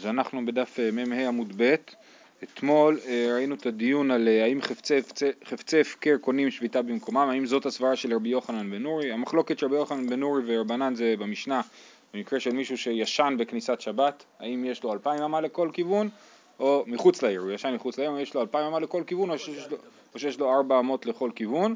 אז אנחנו בדף אה, מ"ה עמוד ב', אתמול אה, ראינו את הדיון על אה, האם חפצי הפקר קונים שביתה במקומם, האם זאת הסברה של רבי יוחנן בן נורי, המחלוקת של רבי יוחנן בן נורי ורבנן זה במשנה, במקרה של מישהו שישן בכניסת שבת, האם יש לו אלפיים אמה לכל כיוון, או מחוץ לעיר, הוא ישן מחוץ לעיר, יש לו אלפיים אמה לכל כיוון, או שיש לו, ארבע אמות לכל כיוון.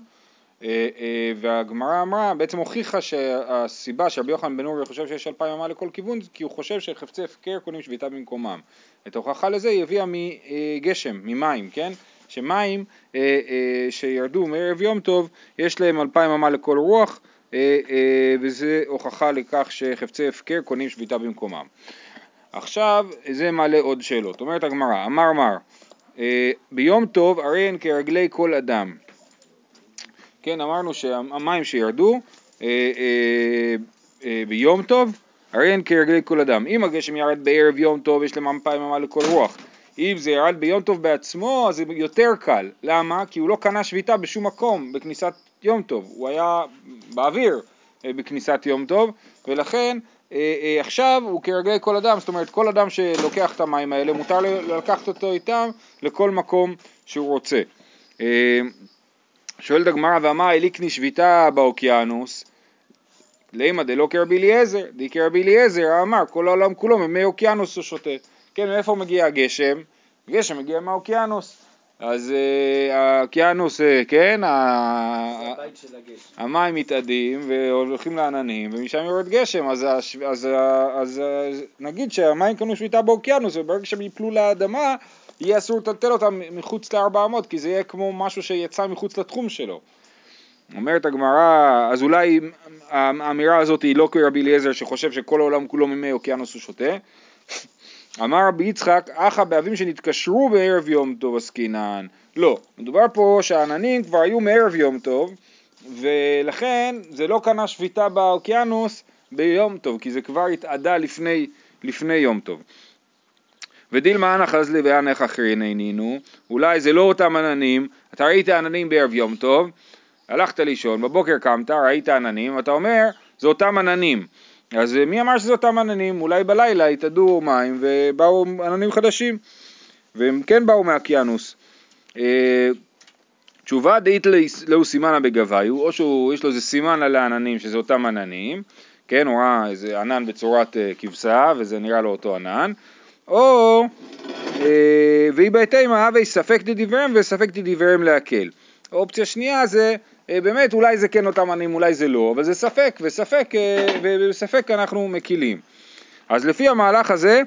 אה, אה, והגמרא אמרה, בעצם הוכיחה שהסיבה שרבי יוחנן בן אורי חושב שיש אלפיים אמה לכל כיוון כי הוא חושב שחפצי הפקר קונים שביתה במקומם. את ההוכחה לזה היא הביאה מגשם, ממים, כן? שמים אה, שירדו מערב יום טוב יש להם אלפיים אמה לכל רוח וזה הוכחה לכך שחפצי הפקר קונים שביתה במקומם. עכשיו זה מעלה עוד שאלות, אומרת הגמרא, אמר מר ביום טוב הרי הן כרגלי כל אדם כן, אמרנו שהמים שירדו אה, אה, אה, ביום טוב, הרי הן כרגלי כל אדם. אם הגשם ירד בערב יום טוב, יש להם אלפיים אמה לכל רוח. אם זה ירד ביום טוב בעצמו, אז זה יותר קל. למה? כי הוא לא קנה שביתה בשום מקום בכניסת יום טוב. הוא היה באוויר בכניסת יום טוב, ולכן עכשיו הוא כרגלי כל אדם, זאת אומרת כל אדם שלוקח את המים האלה, מותר לקחת אותו איתם לכל מקום שהוא רוצה. אה, שואלת הגמרא ואמר אליקני שביתה באוקיינוס לימא דלא כרבי אליעזר, די כרבי אליעזר אמר כל העולם כולו ממי אוקיינוס הוא שותה. כן, מאיפה מגיע הגשם? הגשם מגיע מהאוקיינוס. אז uh, האוקיינוס, uh, כן, המים מתאדים והולכים לעננים ומשם יורד גשם, אז נגיד שהמים קנו שביתה באוקיינוס וברגע שהם יפלו לאדמה יהיה אסור לטלטל אותם מחוץ לארבע אמות, כי זה יהיה כמו משהו שיצא מחוץ לתחום שלו. אומרת הגמרא, אז אולי האמירה הזאת היא לא כרבי אליעזר שחושב שכל העולם כולו ממי אוקיינוס הוא שותה. אמר רבי יצחק, אחא באבים שנתקשרו בערב יום טוב עסקינן. לא, מדובר פה שהעננים כבר היו מערב יום טוב, ולכן זה לא קנה שביתה באוקיינוס ביום טוב, כי זה כבר התאדה לפני, לפני יום טוב. ודילמה אנא חזלי ואנך אחרין עינינו, אולי זה לא אותם עננים, אתה ראית עננים בערב יום טוב, הלכת לישון, בבוקר קמת, ראית עננים, אתה אומר, זה אותם עננים. אז מי אמר שזה אותם עננים? אולי בלילה התאדו מים ובאו עננים חדשים, והם כן באו מהקיאנוס. אה, תשובה דאית לאו סימנה בגביו, או שיש לו איזה סימן על העננים שזה אותם עננים, כן, הוא ראה איזה ענן בצורת אה, כבשה וזה נראה לו אותו ענן, או אה, ואי בהתאמה הווי ספק דדבריהם וספק דדבריהם להקל. אופציה שנייה זה אה, באמת אולי זה כן אותם עניים אולי זה לא, אבל זה ספק וספק אה, ובספק אנחנו מקילים. אז לפי המהלך הזה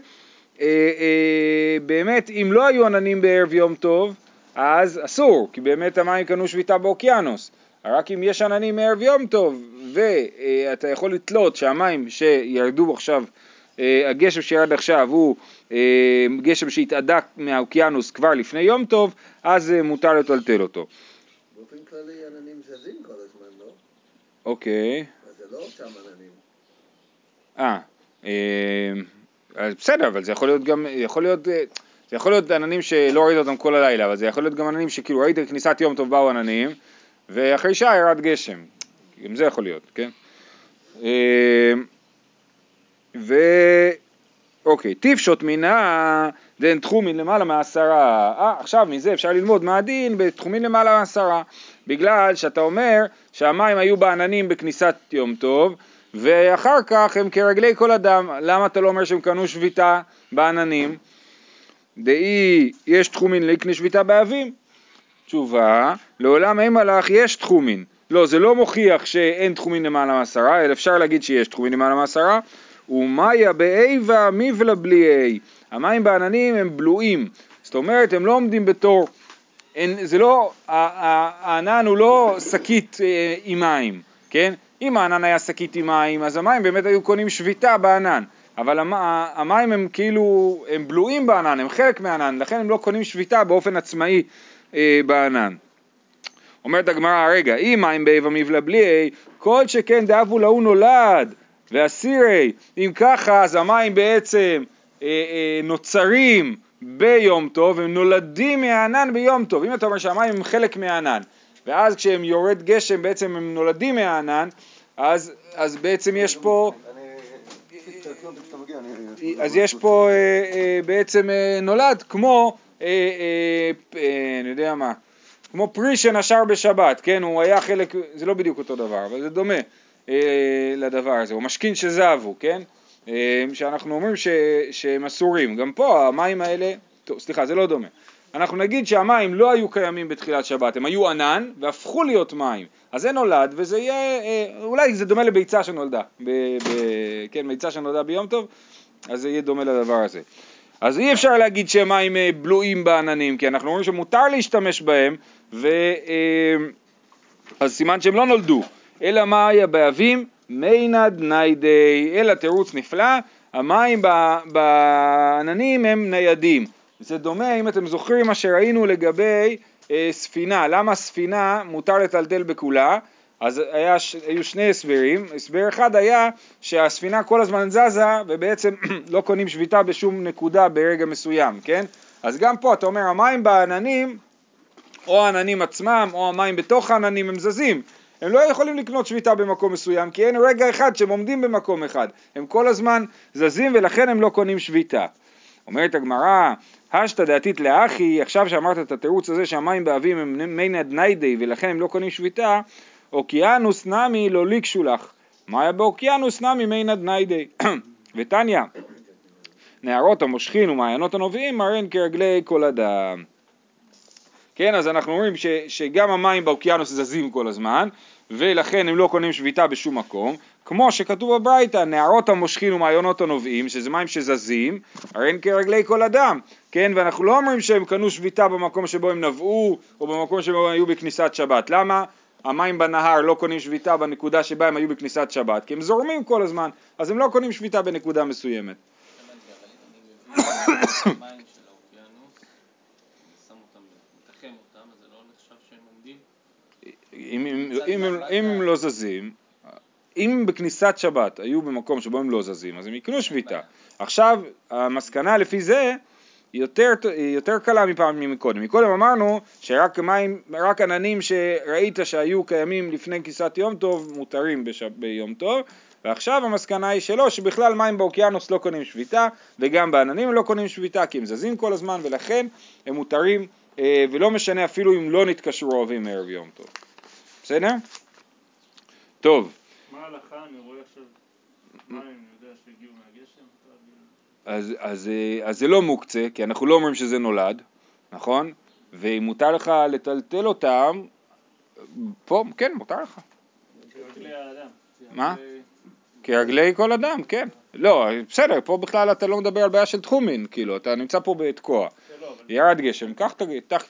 באמת אם לא היו עננים בערב יום טוב אז אסור כי באמת המים קנו שביתה באוקיינוס רק אם יש עננים מערב יום טוב ואתה יכול לתלות שהמים שירדו עכשיו הגשם שירד עכשיו הוא אה, גשם שהתאדה מהאוקיינוס כבר לפני יום טוב, אז אה, מותר לטלטל אותו. באופן כללי עננים זזים כל הזמן, לא? אוקיי. אז זה לא אותם עננים. אה, בסדר, אבל זה יכול להיות גם, יכול להיות, זה יכול להיות עננים שלא ראית אותם כל הלילה, אבל זה יכול להיות גם עננים שכאילו ראית כניסת יום טוב באו עננים, ואחרי שעה ירד גשם. גם זה יכול להיות, כן? ו... אוקיי, טיפשוט מינה דן תחומין למעלה מעשרה. אה, עכשיו מזה אפשר ללמוד מה הדין בתחומין למעלה מעשרה. בגלל שאתה אומר שהמים היו בעננים בכניסת יום טוב, ואחר כך הם כרגלי כל אדם. למה אתה לא אומר שהם קנו שביתה בעננים? דאי יש תחומין לקנה שביתה באבים. תשובה, לעולם אין מלאך יש תחומין. לא, זה לא מוכיח שאין תחומין למעלה מעשרה, אלא אפשר להגיד שיש תחומין למעלה מעשרה, ומאיה באיבה מבלה בלי A. המים בעננים הם בלועים, זאת אומרת הם לא עומדים בתור, אין, זה לא, הענן הוא לא שקית אה, עם מים, כן? אם הענן היה שקית עם מים אז המים באמת היו קונים שביתה בענן, אבל המים הם כאילו, הם בלועים בענן, הם חלק מהענן, לכן הם לא קונים שביתה באופן עצמאי אה, בענן. אומרת הגמרא, רגע, אם מים באיבה מבלה כל שכן דאבו להוא נולד ואסירי, אם ככה אז המים בעצם אה, אה, נוצרים ביום טוב, הם נולדים מהענן ביום טוב. אם אתה אומר שהמים הם חלק מהענן, ואז כשהם יורד גשם בעצם הם נולדים מהענן, אז, אז בעצם יש פה... אז יש פה אה, אה, בעצם אה, נולד כמו, אני יודע מה, כמו פרי שנשר בשבת, כן? הוא היה חלק, זה לא בדיוק אותו דבר, אבל זה דומה לדבר הזה, הוא משכין שזבו, כן? אה, שאנחנו אומרים ש, שהם אסורים. גם פה המים האלה, טוב, סליחה, זה לא דומה. אנחנו נגיד שהמים לא היו קיימים בתחילת שבת, הם היו ענן והפכו להיות מים. אז זה נולד וזה יהיה, אה, אולי זה דומה לביצה שנולדה, ב, ב, כן, ביצה שנולדה ביום טוב, אז זה יהיה דומה לדבר הזה. אז אי אפשר להגיד שהם מים אה, בלויים בעננים, כי אנחנו אומרים שמותר להשתמש בהם, ו, אה, אז סימן שהם לא נולדו. אלא מיא בעבים מינד ניידי, אלא תירוץ נפלא, המים בעננים הם ניידים. זה דומה, אם אתם זוכרים מה שראינו לגבי אה, ספינה, למה ספינה מותר לטלטל בכולה, אז היה, ש- היו שני הסברים, הסבר אחד היה שהספינה כל הזמן זזה ובעצם לא קונים שביתה בשום נקודה ברגע מסוים, כן? אז גם פה אתה אומר המים בעננים או העננים עצמם או המים בתוך העננים הם זזים, הם לא יכולים לקנות שביתה במקום מסוים כי אין רגע אחד שהם עומדים במקום אחד, הם כל הזמן זזים ולכן הם לא קונים שביתה. אומרת הגמרא, השתא דאתית להכי, עכשיו שאמרת את התירוץ הזה שהמים בעבים הם מינד ניידי ולכן הם לא קונים שביתה, אוקיינוס נמי לא ליקשי לך. מיא באוקיינוס נמי מינד ניידי? ותניא, נהרות המושכין ומעיינות הנובעים הרי הם כרגלי כל אדם. כן, אז אנחנו אומרים ש, שגם המים באוקיינוס זזים כל הזמן, ולכן הם לא קונים שביתה בשום מקום, כמו שכתוב בברייתא, נהרות המושכין ומעיינות הנובעים, שזה מים שזזים, הרי הם כרגלי כל אדם, כן, ואנחנו לא אומרים שהם קנו שביתה במקום שבו הם נבעו, או במקום שבו הם היו בכניסת שבת, למה? המים בנהר לא קונים שביתה בנקודה שבה הם היו בכניסת שבת, כי הם זורמים כל הזמן, אז הם לא קונים שביתה בנקודה מסוימת. המים של האוקיינוס, שם אותם, מתחם אותם, אז זה לא נחשב שהם עומדים? אם, הם- לא זזים, אם בכניסת שבת היו במקום שבו הם לא זזים, אז הם יקנו שביתה. עכשיו, המסקנה לפי זה יותר, יותר קלה מפעם מקודם. מקודם אמרנו שרק מים, רק עננים שראית שהיו קיימים לפני כניסת יום טוב, מותרים בש, ביום טוב, ועכשיו המסקנה היא שלא, שבכלל מים באוקיינוס לא קונים שביתה, וגם בעננים לא קונים שביתה, כי הם זזים כל הזמן, ולכן הם מותרים, אה, ולא משנה אפילו אם לא נתקשרו אוהבים מערב יום טוב. בסדר? טוב, מה ההלכה? אני רואה עכשיו מים, אני יודע שהגיעו מהגשם. אז, אז, אה, אז זה לא מוקצה, כי אנחנו לא אומרים שזה נולד, נכון? ואם מותר לך לטלטל אותם, פה, כן, מותר לך. כרגלי האדם. מה? כרגלי- כל אדם, כן. לא, בסדר, פה בכלל אתה לא מדבר על בעיה של תחומין, כאילו, אתה נמצא פה בתקוע. לא, ירד גשם, קח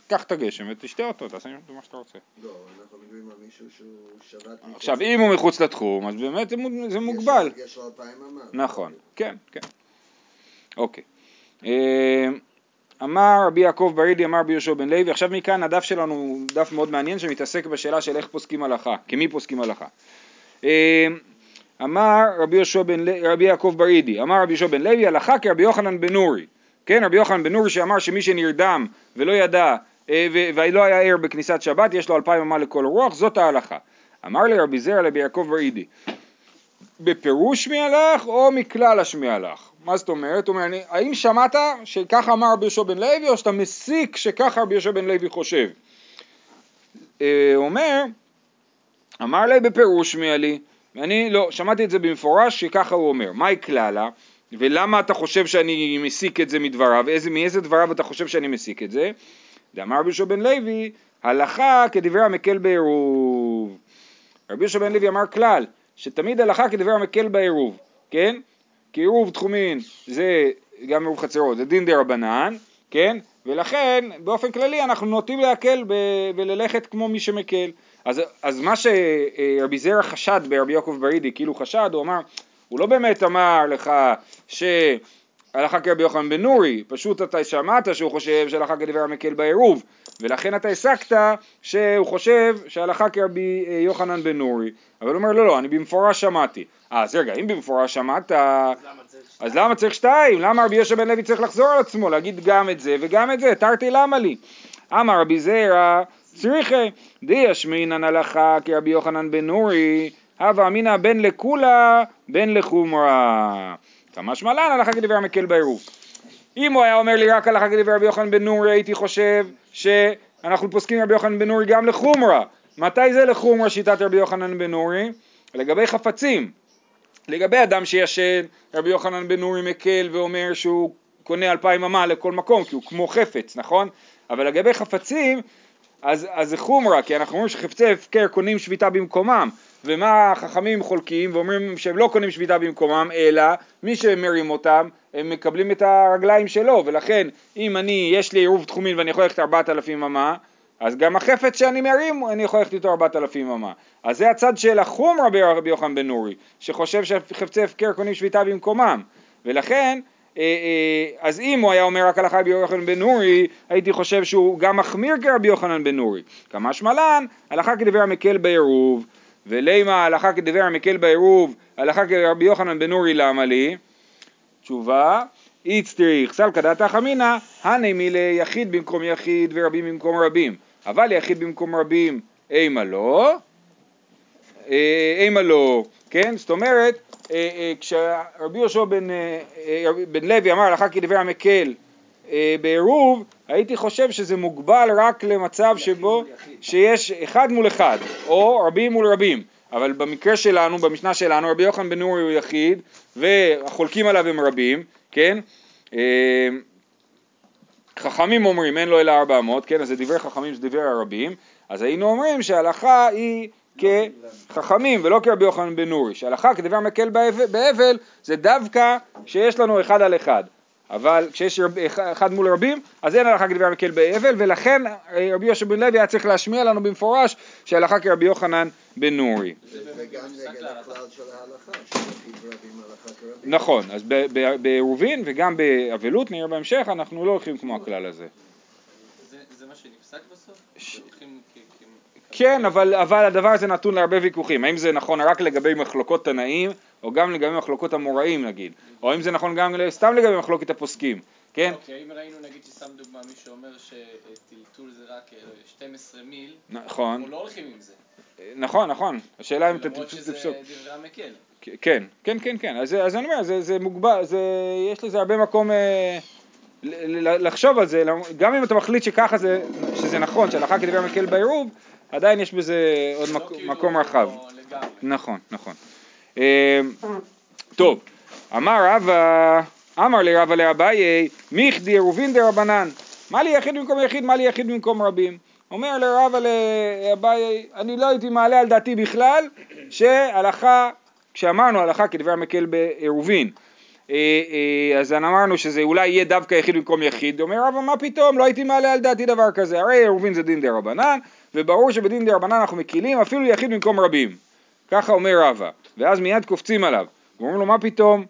את הגשם ותשתה אותו, תעשה מה שאתה רוצה. לא, אנחנו מישהו שהוא שבת... עכשיו, אם הוא מחוץ לתחום, אז באמת זה מוג- זה מוגבל. יש לו אלפיים אמה. נכון, כן, כן. אוקיי. אה, אמר רבי יעקב ברידי, אמר רבי יהושע בן לוי, עכשיו מכאן הדף שלנו הוא דף מאוד מעניין שמתעסק בשאלה של איך פוסקים הלכה, כמי פוסקים הלכה. אה, אמר רבי, בן, רבי יעקב ברידי, אמר רבי יהושע בן לוי, הלכה כרבי יוחנן בן נורי. כן, רבי יוחנן בן נורי שאמר שמי שנרדם ולא ידע ולא היה ער בכניסת שבת, יש לו אלפיים אמה לכל רוח, זאת ההלכה. אמר לרבי זרע לרבי יעקב ברידי, בפירוש מי הלך או מכלל השמי הלך? מה זאת אומרת? אומר, אני- האם שמעת שככה אמר רבי יהושע בן לוי או שאתה מסיק שככה רבי יהושע בן לוי חושב? אה, הוא אומר, אמר לי בפירוש מי עלי, אני לא, שמעתי את זה במפורש שככה הוא אומר, מהי כללה ולמה אתה חושב שאני מסיק את זה מדבריו, איזה, מאיזה דבריו אתה חושב שאני מסיק את זה? דאמר רבי יהושע בן לוי, הלכה כדברי המקל בעירוב. רבי יהושע בן לוי אמר כלל, שתמיד הלכה כדבר המקל בעירוב, כן? כי עירוב תחומין זה גם עירוב חצרות, זה דין דה רבנן, כן? ולכן באופן כללי אנחנו נוטים להקל וללכת כמו מי שמקל. אז, אז מה שרבי זרע חשד ברבי יעקב ברידי, כאילו חשד, הוא אמר, הוא לא באמת אמר לך שהלכה כרבי יוחנן בן נורי, פשוט אתה שמעת שהוא חושב שהלכה כדבר המקל בעירוב, ולכן אתה הסקת שהוא חושב שהלכה כרבי אה, יוחנן בן נורי, אבל הוא אומר לא לא, אני במפורש שמעתי. אה, אז רגע, אם במפורש שמעת, אז למה צריך שתיים? למה רבי יהושע בן לוי צריך לחזור על עצמו, להגיד גם את זה וגם את זה, תרתי למה לי? אמר רבי זרע, צריכי, די ישמינן הלכה כרבי יוחנן בן נורי, הווה אמינא בין לקולה בין לחומרה. כמשמע לן הלכה כדבר המקל בעירוב. אם הוא היה אומר לי רק הלכה כדבר רבי יוחנן בן נורי הייתי חושב שאנחנו פוסקים רבי יוחנן בן נורי גם לחומרה. מתי זה לחומרה שיטת רבי יוחנן בן נורי? לגבי חפצים. לגבי אדם שישן, רבי יוחנן בן נורי מקל ואומר שהוא קונה אלפיים אמה לכל מקום כי הוא כמו חפץ, נכון? אבל לגבי חפצים, אז, אז זה חומרה, כי אנחנו אומרים שחפצי הפקר קונים שביתה במקומם, ומה החכמים חולקים ואומרים שהם לא קונים שביתה במקומם, אלא מי שמרים אותם, הם מקבלים את הרגליים שלו, ולכן אם אני, יש לי עירוב תחומין ואני יכול ללכת ארבעת אלפים אמה, אז גם החפץ שאני מרים, אני יכול ללכת איתו ארבעת אלפים אמה. אז זה הצד של החומרה ברבי יוחנן בן נורי, שחושב שחפצי הפקר קונים שביתה במקומם, ולכן אז אם הוא היה אומר רק הלכה רבי יוחנן בן נורי, הייתי חושב שהוא גם מחמיר כרבי יוחנן בן נורי. כמשמע לן, הלכה כדבר המקל בעירוב, ולימה הלכה כדבר המקל בעירוב, הלכה כרבי יוחנן בן נורי למה לי? תשובה, איצטריך סלקא דתא חמינא, הני מילי יחיד במקום יחיד ורבים במקום רבים. אבל יחיד במקום רבים, אימה לא, אה, אימה לא, כן? זאת אומרת, אה, אה, כשרבי יהושע בן, בן לוי אמר הלכה כדבר המקל בעירוב, הייתי חושב שזה מוגבל רק למצב שבו שיש אחד מול אחד, או רבים מול רבים. אבל במקרה שלנו, במשנה שלנו, רבי יוחנן בן נורי הוא יחיד, והחולקים עליו הם רבים, כן? חכמים אומרים אין לו אלא ארבע אמות, כן? אז זה דברי חכמים, זה דברי הרבים, אז היינו אומרים שההלכה היא כחכמים ולא כרבי יוחנן בן נורי, שהלכה כדבר מקל באבל זה דווקא שיש לנו אחד על אחד, אבל כשיש רב, אחד מול רבים אז אין הלכה כדבר מקל באבל ולכן אה, רבי יושב בן לוי היה צריך להשמיע לנו במפורש שהלכה כרבי יוחנן בן נורי. נכון, אז בעירובין וגם באבלות נראה בהמשך אנחנו לא הולכים כמו הכלל הזה. זה- זה מה שנפסק בסוף? כן, אבל, אבל הדבר הזה נתון להרבה ויכוחים, האם זה נכון רק לגבי מחלוקות תנאים, או גם לגבי מחלוקות אמוראים נגיד, או אם זה נכון גם סתם לגבי מחלוקת הפוסקים, כן? אוקיי, אם ראינו נגיד שסתם דוגמה מי שאומר שטלטול זה רק אה, 12 מיל, נכון, אנחנו לא הולכים עם זה, נכון, נכון, השאלה אם אתה למרות שזה תפסוק, דברי המקל. כן, כן, כן, כן, אז, אז אני אומר, זה, זה מוגבל, זה, יש לזה הרבה מקום אה, לחשוב על זה, גם אם אתה מחליט שככה זה, שזה נכון, שהלכה כדבר מקל בעירוב, עדיין יש בזה עוד לא מק, כאילו מקום רחב. לגמרי. נכון, נכון. אה, טוב, אמר רבא, אמר לרבא לאביי, מיכדי עירובין דרבנן. מה לי יחיד במקום יחיד, מה לי יחיד במקום רבים? אומר לרבא לאביי, אני לא הייתי מעלה על דעתי בכלל שהלכה, כשאמרנו הלכה כדבר מקל בעירובין, אז אמרנו שזה אולי יהיה דווקא יחיד במקום יחיד, אומר רבא מה פתאום, לא הייתי מעלה על דעתי דבר כזה, הרי עירובין זה דין דה רבנן, וברור שבדין דה רבנן אנחנו מקילים אפילו יחיד במקום רבים, ככה אומר רבא, ואז מיד קופצים עליו, ואומרים לו מה פתאום,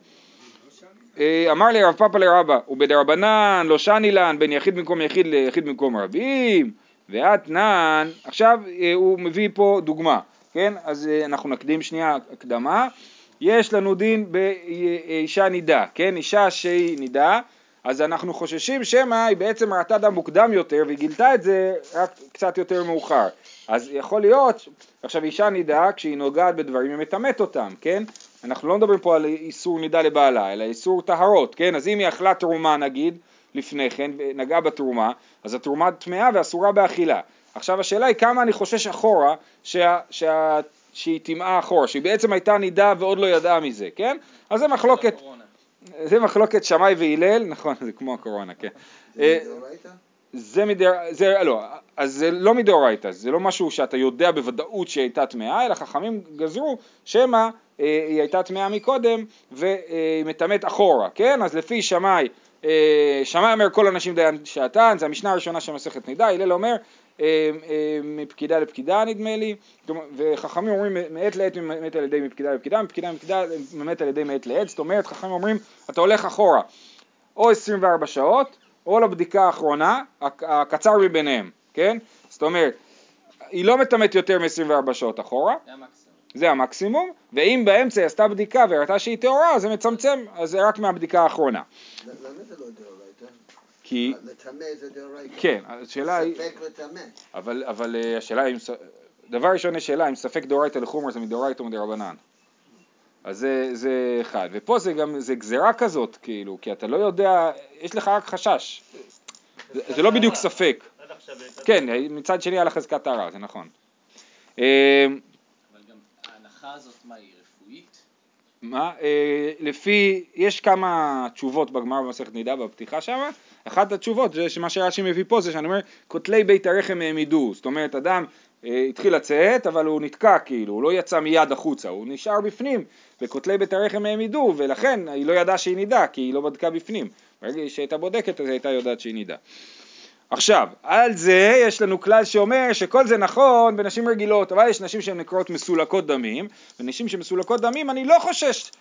אה, אמר לי רב פאפא לרבא, ובדרבנן לא שני לן בין יחיד במקום יחיד ליחיד במקום רבים, ואתנן, עכשיו אה, הוא מביא פה דוגמה, כן? אז אה, אנחנו נקדים שנייה הקדמה, יש לנו דין באישה נידה, כן? אישה שהיא נידה, אז אנחנו חוששים שמא היא בעצם ראתה דם מוקדם יותר והיא גילתה את זה רק קצת יותר מאוחר. אז יכול להיות, עכשיו אישה נידה כשהיא נוגעת בדברים היא מטמאת אותם, כן? אנחנו לא מדברים פה על איסור נידה לבעלה, אלא איסור טהרות, כן? אז אם היא אכלה תרומה נגיד לפני כן ונגעה בתרומה, אז התרומה טמאה ואסורה באכילה. עכשיו השאלה היא כמה אני חושש אחורה שה, שה, שהיא טמאה אחורה, שהיא בעצם הייתה נידה ועוד לא ידעה מזה, כן? אז זה מחלוקת. זה מחלוקת שמאי והלל, נכון, זה כמו הקורונה, כן. אה, זה מדאורייתא? זה מדר... זה לא, אז זה לא מדאורייתא, זה לא משהו שאתה יודע בוודאות שהיא הייתה טמאה, אלא חכמים גזרו שמא אה, היא הייתה טמאה מקודם והיא מטמאת אחורה, כן? אז לפי שמאי, אה, שמאי אומר כל הנשים דיין שעתן, זה המשנה הראשונה של מסכת נידה, הלל אומר אה, אה, מפקידה לפקידה נדמה לי, וחכמים אומרים מעת לעת מת על ידי מפקידה לפקידה, מפקידה לפקידה מת על ידי מעת לעת, זאת אומרת חכמים אומרים אתה הולך אחורה או 24 שעות או לבדיקה האחרונה, הק- הקצר מביניהם, כן? זאת אומרת, היא לא מטמאת יותר מ-24 שעות אחורה, זה המקסימום. זה המקסימום, ואם באמצע היא עשתה בדיקה והראתה שהיא טהורה, אז זה מצמצם, אז זה רק מהבדיקה האחרונה. למה זה לא דאורייתא? כי, לטמא זה דאורייתא. כן, השאלה היא, ספק לטמא. אבל, אבל אה, השאלה ס- דבר ראשון יש שאלה אם ספק דאורייתא לחומר זה מדאורייתא או מדרבנן. אז זה, זה אחד. ופה זה גם, זה גזירה כזאת, כאילו, כי אתה לא יודע, יש לך רק חשש. זה, זה לא בדיוק ספק. כן, מצד שני על חזקת טהרה, זה נכון. אה, אבל גם ההנחה הזאת, מה היא רפואית? מה? אה, לפי, יש כמה תשובות בגמרא במסכת נידה בפתיחה שם, אחת התשובות זה שמה שרש"י מביא פה זה שאני אומר כותלי בית הרחם העמידו, זאת אומרת אדם אה, התחיל לצאת אבל הוא נתקע כאילו, הוא לא יצא מיד החוצה, הוא נשאר בפנים וכותלי בית הרחם העמידו ולכן היא לא ידעה שהיא נידה כי היא לא בדקה בפנים, ברגע שהייתה בודקת אז הייתה יודעת שהיא נידה. עכשיו, על זה יש לנו כלל שאומר שכל זה נכון בנשים רגילות, אבל יש נשים שהן נקראות מסולקות דמים, ונשים שמסולקות דמים אני לא חושש.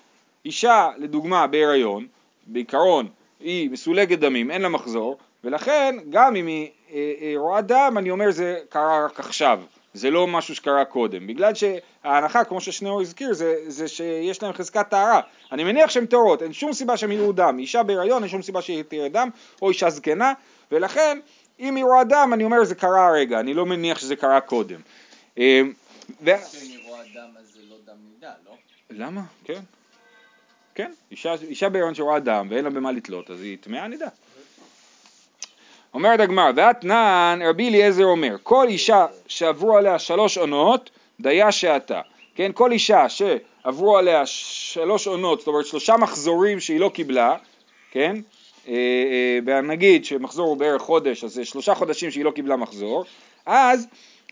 אישה, לדוגמה, בהיריון, בעיקרון היא מסולקת דמים, אין לה מחזור, ולכן גם אם היא אה, אה, רואה דם, אני אומר זה קרה רק עכשיו, זה לא משהו שקרה קודם, בגלל שההנחה, כמו ששניאור הזכיר, זה, זה שיש להם חזקת טהרה. אני מניח שהן טהורות, אין שום סיבה שהן יראו דם. אישה בהיריון, אין שום סיבה שהיא תראה דם, או אישה זקנה, ולכן אם היא רואה דם, אני אומר זה קרה הרגע, אני לא מניח שזה קרה קודם. אה, ו... כשאם היא רואה דם אז זה לא דם נידה, לא? למה? כן. כן, אישה, אישה בהיריון שרואה דם ואין לה במה לתלות, אז היא טמאה נידה. אומרת הגמרא, ואתנן רבי אליעזר אומר, כל אישה שעברו עליה שלוש עונות, דיה שעתה. כן, כל אישה שעברו עליה שלוש עונות, זאת אומרת שלושה מחזורים שהיא לא קיבלה, כן, אה, אה, נגיד שמחזור הוא בערך חודש, אז זה שלושה חודשים שהיא לא קיבלה מחזור, אז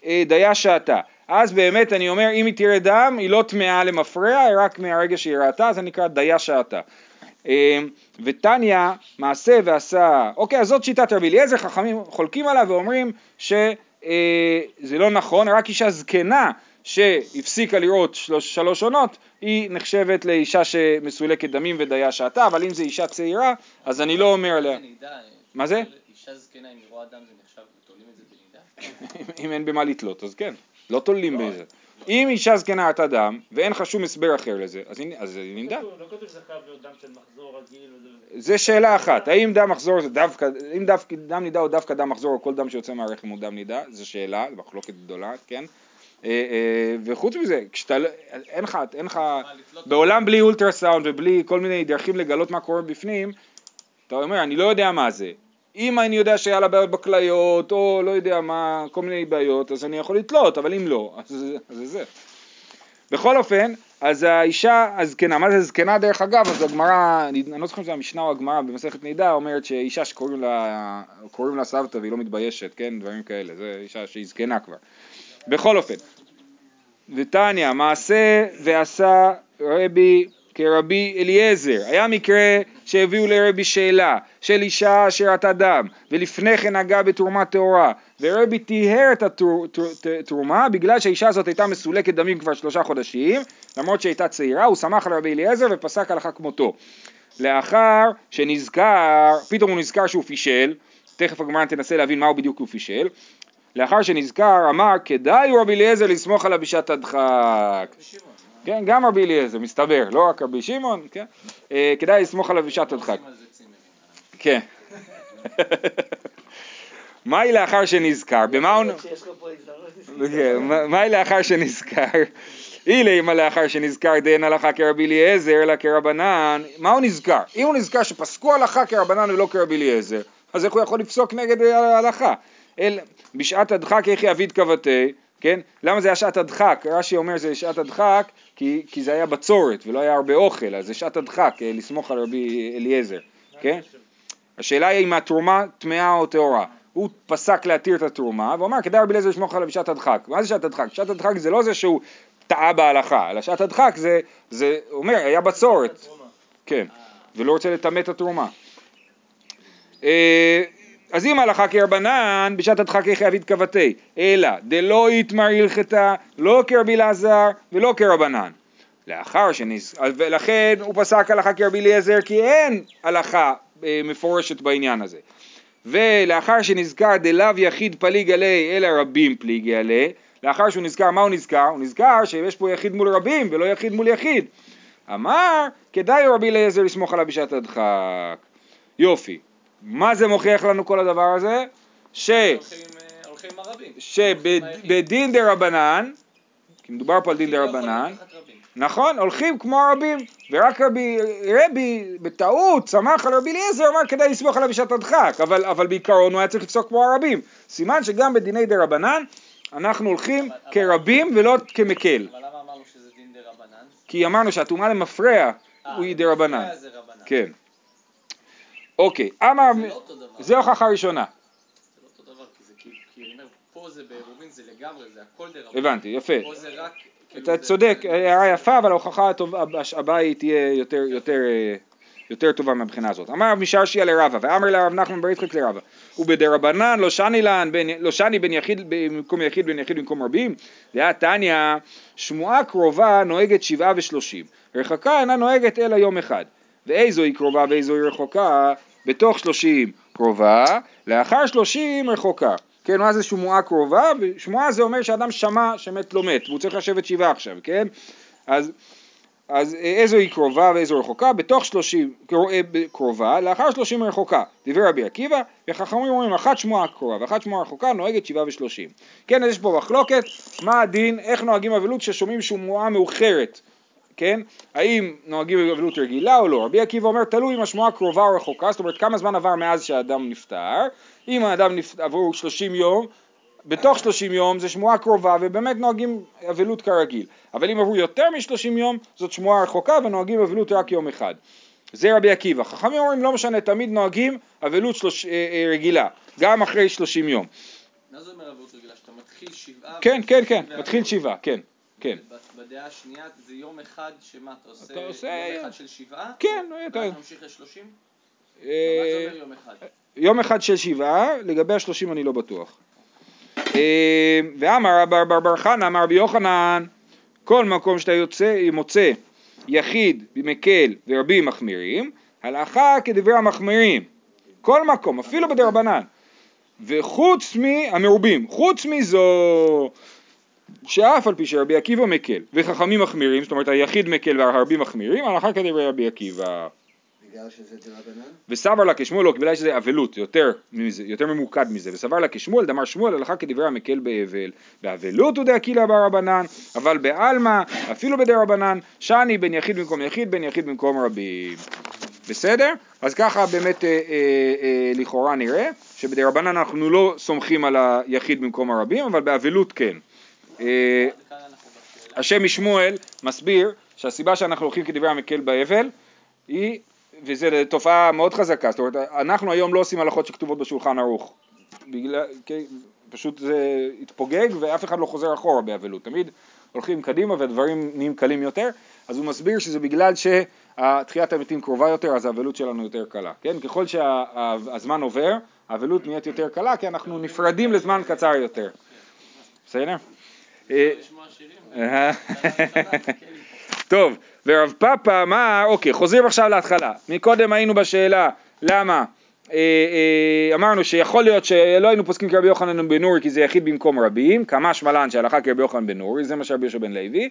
אה, דיה שעתה. אז באמת אני אומר, אם היא תראה דם, היא לא טמאה למפרע, רק מהרגע שהיא ראתה, זה נקרא דיה שעתה. אה, ותניא מעשה ועשה, אוקיי, אז זאת שיטת רבי אליעזר, חכמים חולקים עליו ואומרים שזה לא נכון, רק אישה זקנה שהפסיקה לראות שלוש, שלוש עונות, היא נחשבת לאישה שמסולקת דמים ודיה שעתה, אבל אם זו אישה צעירה, אז אני לא אומר עליה, זה נידה. מה זה? אישה זקנה, אם היא רואה דם זה נחשב, תולים את זה בנידה? אם אין במה לתלות, אז כן, לא תולים בזה. אם אישה זקנה ראתה דם, ואין לך שום הסבר אחר לזה, אז היא- היא נידה. כתוב- לא כתוב שזה חייב להיות דם של מחזור רגיל. זה שאלה אחת, האם דם מחזור זה דווקא, אם דם נידה או דווקא דם מחזור או כל דם שיוצא מהרחם הוא דם נידה, זו שאלה, זו מחלוקת גדולה, כן? אה, אה, וחוץ מזה, כשאתה, לא- אין לך, אין לך? בעולם בלי אולטרסאונד ובלי כל מיני דרכים לגלות מה קורה בפנים, אתה אומר, אני לא יודע מה זה. אם אני יודע שהיה לה בעיות בכליות, או לא יודע מה, כל מיני בעיות, אז אני יכול לתלות, אבל אם לא, אז זה זה. בכל אופן, אז האישה הזקנה, מה זה זקנה דרך אגב, אז הגמרא, אני לא זוכר אם זה המשנה או הגמרא במסכת נידה, אומרת שאישה שקוראים לה, לה סבתא והיא לא מתביישת, כן, דברים כאלה, זה אישה שהיא זקנה כבר. בכל אופן, ותניא, מעשה ועשה רבי כרבי אליעזר. היה מקרה שהביאו לרבי שאלה של אישה אשר ראתה דם, ולפני כן נגעה בתרומה טהורה, ורבי טיהר את התרומה בגלל שהאישה הזאת הייתה מסולקת דמים כבר שלושה חודשים, למרות שהייתה צעירה, הוא שמח על רבי אליעזר ופסק הלכה כמותו. לאחר שנזכר, פתאום הוא נזכר שהוא פישל, תכף הגמרא תנסה להבין מהו בדיוק הוא פישל, לאחר שנזכר אמר כדאי רבי אליעזר לסמוך עליו בשעת הדחק. כן, גם רבי אליעזר, מסתבר, לא רק רבי שמעון, כן? אה, כדאי לסמוך עליו בשעת הדחק. צימרים. כן. מהי לאחר שנזכר? במה הוא... כן, מה- מהי לאחר שנזכר? אילי מה לאחר שנזכר דין הלכה כרבי אליעזר אלא כרבנן, מה הוא נזכר? אם הוא נזכר שפסקו הלכה כרבנן ולא כרבי אליעזר, אז איך הוא יכול לפסוק נגד ההלכה? אל, בשעת הדחק איך יעביד כבתי, כן? למה זה היה שעת הדחק? רש"י אומר זה שעת הדחק כי, כי זה היה בצורת ולא היה הרבה אוכל, אז זה שעת הדחק, אה, לסמוך על רבי אליעזר, כן? השאלה היא אם התרומה טמאה או טהורה. הוא פסק להתיר את התרומה, ואומר כדאי רבי אליעזר לשמור עליו בשעת הדחק. מה זה שעת הדחק? שעת הדחק זה לא זה שהוא טעה בהלכה, אלא שעת הדחק זה, זה אומר, היה בצורת, כן, ולא רוצה לטמא את התרומה. אז אם ההלכה כרבנן, בשעת הדחק איך יעביד כבתי, אלא דלא יתמר הלכתה, לא כרבי אלעזר ולא כרבנן. לאחר שנז... ולכן הוא פסק הלכה כרבי אליעזר כי אין הלכה אה, מפורשת בעניין הזה. ולאחר שנזכר דלאו יחיד פליג עלי אלא רבים פליגי עלי, לאחר שהוא נזכר, מה הוא נזכר? הוא נזכר שיש פה יחיד מול רבים ולא יחיד מול יחיד. אמר, כדאי רבי אליעזר לסמוך עליו בשעת הדחק. יופי. מה זה מוכיח לנו כל הדבר הזה? ש... אה. שבדין דה רבנן, כי מדובר פה על דין דרבנן. נכון, הולכים כמו הרבים, ורק רבי, רבי בטעות סמך על רבי אליעזר, אמר כדאי לסמוך עליו בשעת הדחק, אבל, אבל בעיקרון הוא היה צריך לפסוק כמו הרבים. סימן שגם בדיני דרבנן אנחנו הולכים אבל- כרבים ולא כמקל, אבל למה אמרנו שזה דין דרבנן? כי אמרנו שהטומאה למפרע אה, הוא דרבנן, מפרע זה רבנן. כן. אוקיי, אמר, זה לא אותו דבר. זה הוכחה ראשונה, זה לא אותו דבר, כי זה כאילו, אני אומר, פה זה בעירובין זה לגמרי, זה הכל דה רבנן. הבנתי, יפה. פה זה רק... כאילו, אתה צודק, הערה יפה, אבל ההוכחה הבאה היא תהיה יותר, יותר, אה, יותר טובה מהבחינה הזאת. אמר רב משרשיה לרבא, ואמר לרב נחמן בר יצחק לרבא, ובדרבנן לא שני לן, בין- לא שני בין יחיד במקום יחיד בין יחיד במקום רבים, דעה תניא, שמועה קרובה נוהגת שבעה ושלושים, רחקה אינה נוהגת אלא יום אחד. ואיזו היא קרובה ואיזו היא רחוקה? בתוך שלושים קרובה, לאחר שלושים רחוקה. כן, מה זה שמועה קרובה? שמועה זה אומר שאדם שמע שמת לא מת, והוא צריך לשבת שבעה עכשיו, כן? אז, אז איזו היא קרובה ואיזו רחוקה? בתוך שלושים אה, קרובה, לאחר שלושים רחוקה. דברי רבי עקיבא, וחכמים אומרים אחת שמועה קרובה ואחת שמועה רחוקה נוהגת שבעה ושלושים. כן, אז יש פה מחלוקת, מה הדין, איך נוהגים אבלות ששומעים שמועה מאוחרת. כן? האם נוהגים באבלות רגילה או לא? רבי עקיבא אומר תלוי אם השמועה קרובה או רחוקה, זאת אומרת כמה זמן עבר מאז שהאדם נפטר, אם האדם נפ... עברו 30 יום, בתוך 30 יום זה שמועה קרובה ובאמת נוהגים אבלות כרגיל, אבל אם עברו יותר מ-30 יום זאת שמועה רחוקה ונוהגים אבלות רק יום אחד. זה רבי עקיבא. חכמים אומרים לא משנה, תמיד נוהגים אבלות שלוש... אה, אה, רגילה, גם אחרי 30 יום. מה זה אומר אבות רגילה? שאתה מתחיל שבעה... כן, כן, כן? מתחיל שבעה, כן, כן. בדעה השנייה זה יום אחד שמה אתה עושה? אתה עושה- יום אחד של שבעה? כן, אתה- ואז ממשיך לשלושים? מה אה, זה אומר יום אחד? יום אחד של שבעה, לגבי השלושים אני לא בטוח. אה, ואמר רב בר בר חנא, אמר רבי יוחנן, כל מקום שאתה יוצא, מוצא יחיד מקל ורבים מחמירים, הלכה כדברי המחמירים. כל מקום, אפילו בדרבנן. וחוץ מהמרובים, חוץ מזו שאף על פי שרבי עקיבא מקל וחכמים מחמירים, זאת אומרת היחיד מקל והרבים מחמירים, הלכה כדברי רבי עקיבא. וסבר לה כשמואל, לא, בגלל שזה אבלות, יותר יותר ממוקד מזה, וסבר לה כשמואל, דמר שמואל הלכה כדברי המקל באבל, באבלות הוא דאקילה ברבנן, אבל בעלמא, אפילו בדרבנן, שני בין יחיד במקום יחיד, בין יחיד במקום רבים. בסדר? אז ככה באמת אה, אה, אה, לכאורה נראה, שבדרבנן אנחנו לא סומכים על היחיד במקום הרבים, אבל באבלות כן. אה. השם משמואל מסביר שהסיבה שאנחנו הולכים כדברי המקל באבל היא, וזו תופעה מאוד חזקה, זאת אומרת אנחנו היום לא עושים הלכות שכתובות בשולחן ערוך, בגלל, כן, פשוט זה התפוגג ואף אחד לא חוזר אחורה באבלות, תמיד הולכים קדימה והדברים נהיים קלים יותר, אז הוא מסביר שזה בגלל שתחיית המתים קרובה יותר אז האבלות שלנו יותר קלה, כן, ככל שהזמן עובר האבלות נהיית יותר קלה כי אנחנו נפרדים לזמן קצר יותר, בסדר? אה, טוב, ורב פאפה אמר, אוקיי, חוזרים עכשיו להתחלה. מקודם היינו בשאלה למה אה, אה, אמרנו שיכול להיות שלא היינו פוסקים כרבי יוחנן בן נורי כי זה יחיד במקום רבים, כמה שמלן שהלכה כרבי יוחנן בן נורי, זה מה שרבי יהושע בן לוי.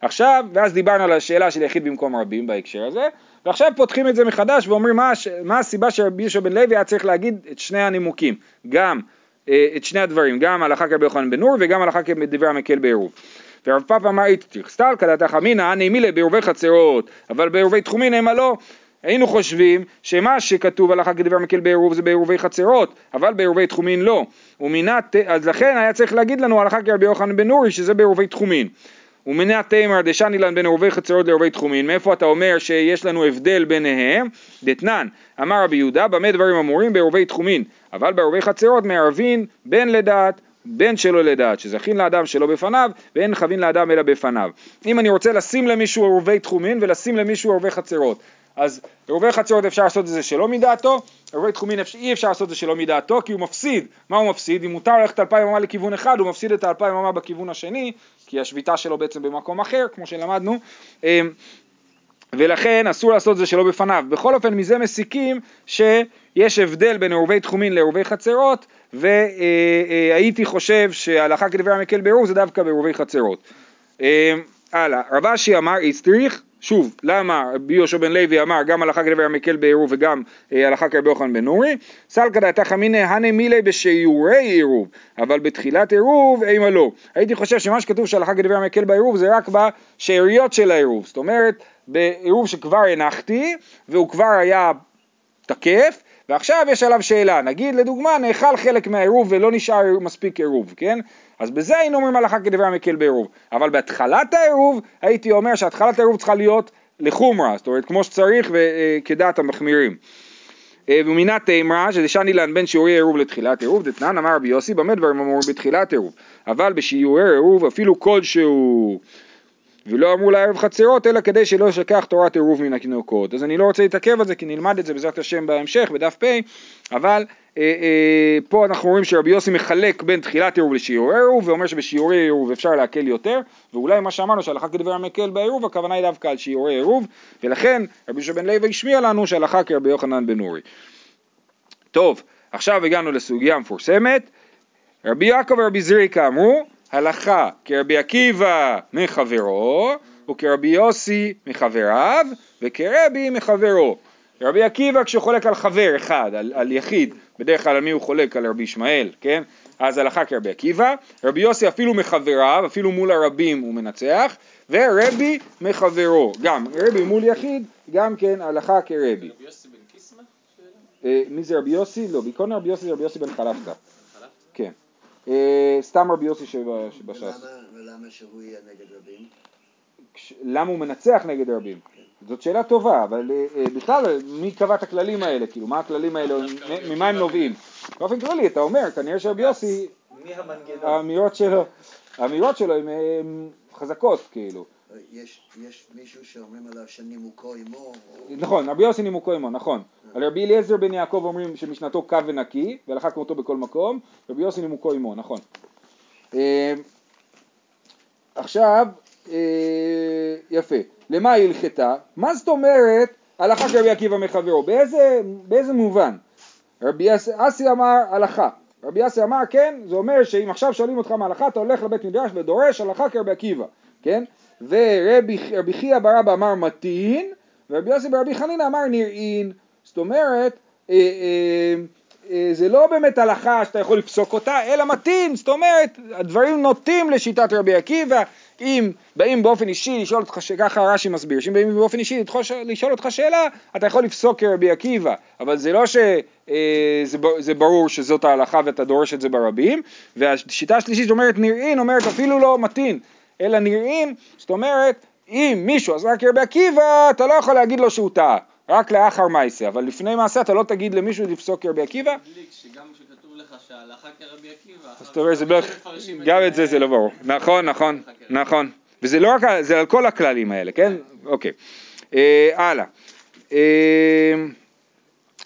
עכשיו, ואז דיברנו על השאלה של יחיד במקום רבים בהקשר הזה, ועכשיו פותחים את זה מחדש ואומרים מה, מה הסיבה שרבי יהושע בן לוי היה צריך להגיד את שני הנימוקים, גם את שני הדברים, גם הלכה כרבי יוחנן בן נורי וגם הלכה כדברי המקל בעירוב. ורב פאפה אמר איתתיך, סתל כדתך אמינא, נעימילה בעירובי חצרות, אבל בעירובי תחומין המה לא. היינו חושבים שמה שכתוב הלכה כדבר מקל בעירוב זה בעירובי חצרות, אבל בעירובי תחומין לא. ומינת, אז לכן היה צריך להגיד לנו הלכה כרבי יוחנן בן נורי שזה בעירובי תחומין. ומנת תימר דשני לן בין עירובי חצרות לעירובי תחומין, מאיפה אתה אומר שיש לנו הבדל ביניהם? דתנן, אמר רבי יהודה, במה דברים אמורים? בעירובי תחומין, אבל בעירובי חצרות מערבין בין לדעת בין שלא לדעת, שזכין לאדם שלא בפניו, ואין חבין לאדם אלא בפניו. אם אני רוצה לשים למישהו עירובי תחומין ולשים למישהו עירובי חצרות, אז עירובי חצרות אפשר לעשות את זה שלא מדעתו, עירובי תחומין אפשר- אי אפשר לעשות את זה שלא מדעתו, כי הוא מפסיד. מה הוא מפסיד? אם מותר ללכת אלפיים אמה לכיוון אחד, הוא מפסיד את האלפיים אמה בכיוון השני, כי השביתה שלו בעצם במקום אחר, כמו שלמדנו. אמ, ולכן אסור לעשות את זה שלא בפניו. בכל אופן מזה מסיקים שיש הבדל בין עירובי תחומין לעירובי חצרות והייתי חושב שההלכה כדברי המקל בעירוב זה דווקא בעירובי חצרות. אה, הלאה, רב אשי אמר איסטריך שוב, למה יהושע בן לוי אמר גם הלכה כדבר המקל בעירוב וגם אה, הלכה כרבי יוחנן בן נורי? סלקא דעתך אמינא הנה מילי בשיעורי עירוב, אבל בתחילת עירוב אימה לא. הייתי חושב שמה שכתוב שהלכה כדבר המקל בעירוב זה רק בשאריות של העירוב, זאת אומרת בעירוב שכבר הנחתי והוא כבר היה תקף ועכשיו יש עליו שאלה, נגיד לדוגמה נאכל חלק מהעירוב ולא נשאר מספיק עירוב, כן? אז בזה היינו אומרים הלכה כדבר המקל בעירוב, אבל בהתחלת העירוב הייתי אומר שהתחלת העירוב צריכה להיות לחומרה, זאת אומרת כמו שצריך וכדעת המחמירים. אה, ומינה תימרה שדשני לן בין שיעורי עירוב לתחילת עירוב, דתנן אמר רבי יוסי במה דברים אמרו בתחילת עירוב, אבל בשיעורי עירוב אפילו כלשהו ולא אמרו לערב חצרות אלא כדי שלא ישכח תורת עירוב מן התינוקות. אז אני לא רוצה להתעכב על זה כי נלמד את זה בעזרת השם בהמשך בדף פ', אבל אה, אה, פה אנחנו רואים שרבי יוסי מחלק בין תחילת עירוב לשיעורי עירוב ואומר שבשיעורי עירוב אפשר להקל יותר ואולי מה שאמרנו שהלכה כדבר המקל בעירוב הכוונה היא דווקא על שיעורי עירוב ולכן רבי יהושע בן לוי השמיע לנו שהלכה כרבי יוחנן בן אורי. טוב, עכשיו הגענו לסוגיה מפורסמת רבי יעקב ורבי זריקה אמרו הלכה כרבי עקיבא מחברו וכרבי יוסי מחבריו וכרבי מחברו. רבי עקיבא כשהוא חולק על חבר אחד, על, על יחיד, בדרך כלל על מי הוא חולק? על רבי ישמעאל, כן? אז הלכה כרבי עקיבא, רבי יוסי אפילו מחבריו, אפילו מול הרבים הוא מנצח, ורבי מחברו, גם רבי מול יחיד, גם כן הלכה כרבי. רבי יוסי בן קיסמא? אה, מי זה רבי יוסי? לא, בעיקרון רבי יוסי זה רבי יוסי בן חלפתא. כן. אה, סתם רבי יוסי שב- שבש"ס. ולמה- שהוא יהיה נגד רבים? למה הוא מנצח נגד רבים? זאת שאלה טובה, אבל אה, אה, בכלל מי קבע את הכללים האלה? כאילו מה הכללים האלה, ממה הם נובעים? באופן כללי אתה אומר, כנראה שרבי יוסי? האמירות שלו, הן חזקות כאילו. יש, יש מישהו שאומרים עליו שנימוקו עמו, נכון, רבי יוסי נימוקו עמו, נכון. על רבי אליעזר בן יעקב אומרים שמשנתו קו ונקי, והלכה כמותו בכל מקום, רבי יוסי נימוקו עמו, נכון. אה, עכשיו, אה, יפה, למה היא הלכתה? מה זאת אומרת הלכה כרבי עקיבא מחברו? באיזה, באיזה מובן? רבי אס- אסי אמר הלכה. רבי אסי אמר כן, זה אומר שאם עכשיו שואלים אותך מהלכה אתה הולך לבית מדרש ודורש הלכה כרבי עקיבא, כן? ורבי רבי חייא ברבא אמר מתין, ורבי יוסי ברבי חנינא אמר נראין. זאת אומרת, אה, אה, אה, זה לא באמת הלכה שאתה יכול לפסוק אותה, אלא מתין, זאת אומרת, הדברים נוטים לשיטת רבי עקיבא, אם באים באופן אישי לשאול אותך, ש- ככה רש"י מסביר, שאם באים באופן אישי לדחוש- לשאול אותך שאלה, אתה יכול לפסוק כרבי עקיבא, אבל זה לא שזה זה ברור שזאת ההלכה ואתה דורש את זה ברבים, והשיטה השלישית אומרת נראין, אומרת אפילו לא מתין, אלא נראים, זאת אומרת, אם מישהו עשה כרבי עקיבא, אתה לא יכול להגיד לו שהוא טעה, רק לאחר מעשה, אבל לפני מעשה אתה לא תגיד למישהו לפסוק כרבי עקיבא, אז זה בערך, מפרשים גם את זה זה לא ברור. נכון, נכון, נכון. וזה לא רק, זה על כל הכללים האלה, כן? אוקיי. אה, הלאה. אה,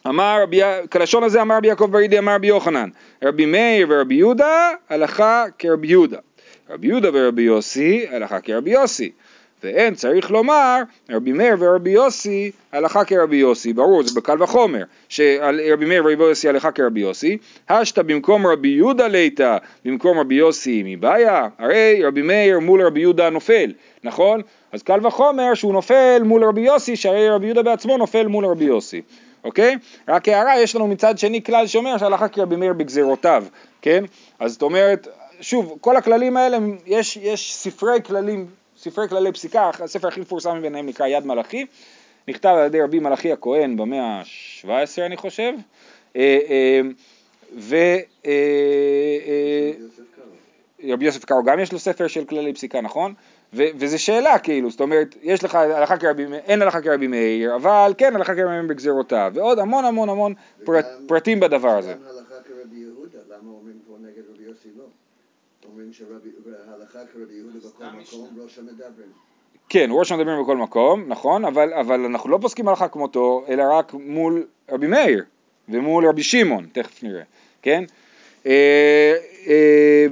אמר רבי, כלשון הזה אמר רבי יעקב ברידי אמר רבי יוחנן, רבי מאיר ורבי יהודה הלכה כרבי יהודה, רבי יהודה ורבי יוסי הלכה כרבי יוסי, ואין צריך לומר רבי מאיר ורבי יוסי הלכה כרבי יוסי, ברור זה בקל וחומר, שרבי מאיר ורבי יוסי הלכה כרבי יוסי, השתא במקום רבי יהודה ליתא במקום רבי יוסי מבעיה, הרי רבי מאיר מול רבי יהודה נופל, נכון? אז קל וחומר שהוא נופל מול רבי יוסי, שהרי רבי יהודה בעצמו נופל מול רבי יוסי. אוקיי? רק הערה, יש לנו מצד שני כלל שאומר שהלכה כרבי מאיר בגזרותיו, כן? אז זאת אומרת, שוב, כל הכללים האלה, יש, יש ספרי כללים, ספרי כללי פסיקה, הספר הכי מפורסם מביניהם נקרא יד מלאכי, נכתב על ידי רבי מלאכי הכהן במאה ה-17 אני חושב, אה, אה, ו... אה. רבי יוסף קארו גם יש לו ספר של כללי פסיקה, נכון? ו- וזה שאלה כאילו, זאת אומרת, יש לך הלכה כרבי, אין הלכה כרבי מאיר, אבל כן הלכה כרבי מאיר בגזרותיו, ועוד המון המון המון פרט, פרטים בדבר הזה. גם הלכה כרבי יהודה, למה אומרים פה נגד רבי יוסי לא? אומרים יהודה בכל מקום. ראש המדברים. כן, ראש מדברים בכל מקום, נכון, אבל, אבל אנחנו לא פוסקים הלכה כמותו, אלא רק מול רבי מאיר ומול רבי שמעון, תכף נראה, כן? אה, אה,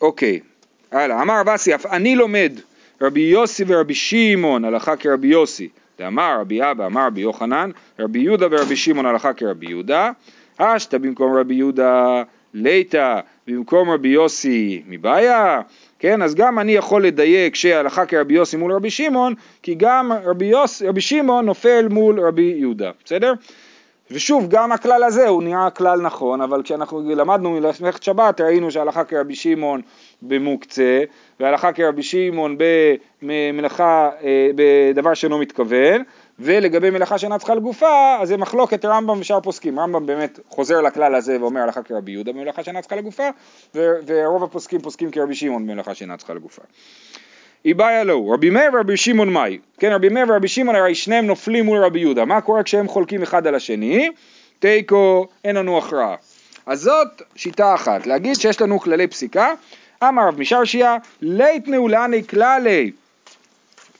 אוקיי, הלאה, אמר רב אסי, אף אני לומד רבי יוסי ורבי שמעון הלכה כרבי יוסי, ואמר רבי אבא, אמר רבי יוחנן, רבי יהודה ורבי שמעון הלכה כרבי יהודה, אשתא במקום רבי יהודה ליתא, במקום רבי יוסי מבעיה, כן, אז גם אני יכול לדייק שהלכה כרבי יוסי מול רבי שמעון, כי גם רבי, יוס, רבי שמעון נופל מול רבי יהודה, בסדר? ושוב, גם הכלל הזה הוא נראה כלל נכון, אבל כשאנחנו למדנו מלאכת שבת ראינו שהלכה כרבי שמעון במוקצה, והלכה כרבי שמעון במלאכה, אה, בדבר שאינו מתכוון, ולגבי מלאכה שאינה צריכה לגופה, אז זה מחלוקת רמב"ם ושאר פוסקים. רמב"ם באמת חוזר לכלל הזה ואומר הלכה כרבי יהודה במלאכה שאינה צריכה לגופה, ורוב הפוסקים פוסקים כרבי שמעון במלאכה שאינה צריכה לגופה. איבעיה לו, רבי מאיר ורבי שמעון מאי, כן רבי מאיר ורבי שמעון הרי שניהם נופלים מול רבי יהודה, מה קורה כשהם חולקים אחד על השני? תיקו, אין לנו הכרעה. אז זאת שיטה אחת, להגיד שיש לנו כללי פסיקה, אמר רב משרשיה, לית נעולני כללי,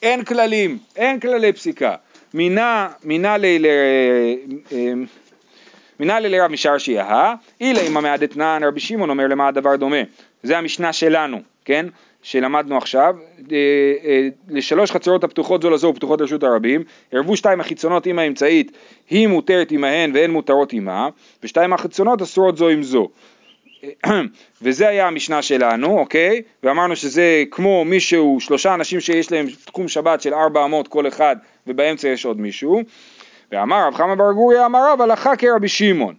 אין כללים, אין כללי פסיקה. מינה, מינה ל... ל- אה, מינה לרב משרשיה, אילה אם המעדתנן רבי שמעון אומר למה הדבר דומה, זה המשנה שלנו, כן? שלמדנו עכשיו, אה, אה, לשלוש חצרות הפתוחות זו לזו ופתוחות לרשות הרבים, ערבו שתיים החיצונות עם האמצעית, היא מותרת עמהן והן מותרות עמה, ושתיים החיצונות אסורות זו עם זו. וזה היה המשנה שלנו, אוקיי? ואמרנו שזה כמו מישהו, שלושה אנשים שיש להם תחום שבת של ארבע אמות כל אחד, ובאמצע יש עוד מישהו. ואמר רב חמא בר גוריה אמר רב הלכה כרבי שמעון.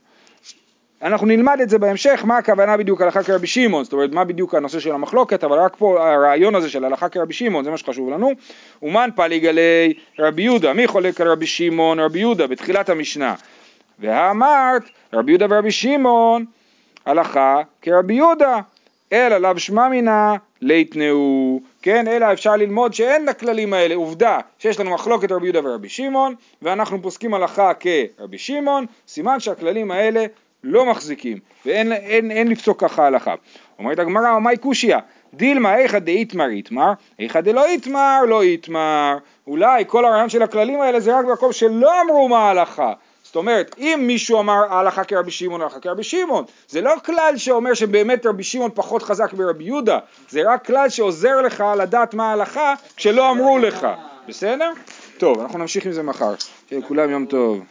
אנחנו נלמד את זה בהמשך, מה הכוונה בדיוק הלכה כרבי שמעון, זאת אומרת מה בדיוק הנושא של המחלוקת, אבל רק פה הרעיון הזה של הלכה כרבי שמעון, זה מה שחשוב לנו. אומן פליג עלי רבי יהודה, מי חולק על רבי שמעון? רבי יהודה, בתחילת המשנה. והאמרת, רבי יהודה ורבי שמעון, הלכה כרבי יהודה, אלא לאו שמע מינה ליתנאו, כן, אלא אפשר ללמוד שאין לכללים האלה, עובדה שיש לנו מחלוקת רבי יהודה ורבי שמעון, ואנחנו פוסקים הלכה כרבי שמעון, סימן שהכללים האלה לא מחזיקים, ואין אין, אין לפסוק ככה הלכה. אומרת הגמרא, ומאי קושיא, דילמה איכא דאיתמר איתמר, איכא דלא איתמר לא איתמר. אולי כל הרעיון של הכללים האלה זה רק במקום שלא אמרו מה ההלכה. זאת אומרת, אם מישהו אמר ההלכה כרבי שמעון, ההלכה כרבי שמעון, זה לא כלל שאומר שבאמת רבי שמעון פחות חזק מרבי יהודה, זה רק כלל שעוזר לך לדעת מה ההלכה כשלא אמרו לך, בסדר? טוב, אנחנו נמשיך עם זה מחר. שיהיה לכולם יום טוב.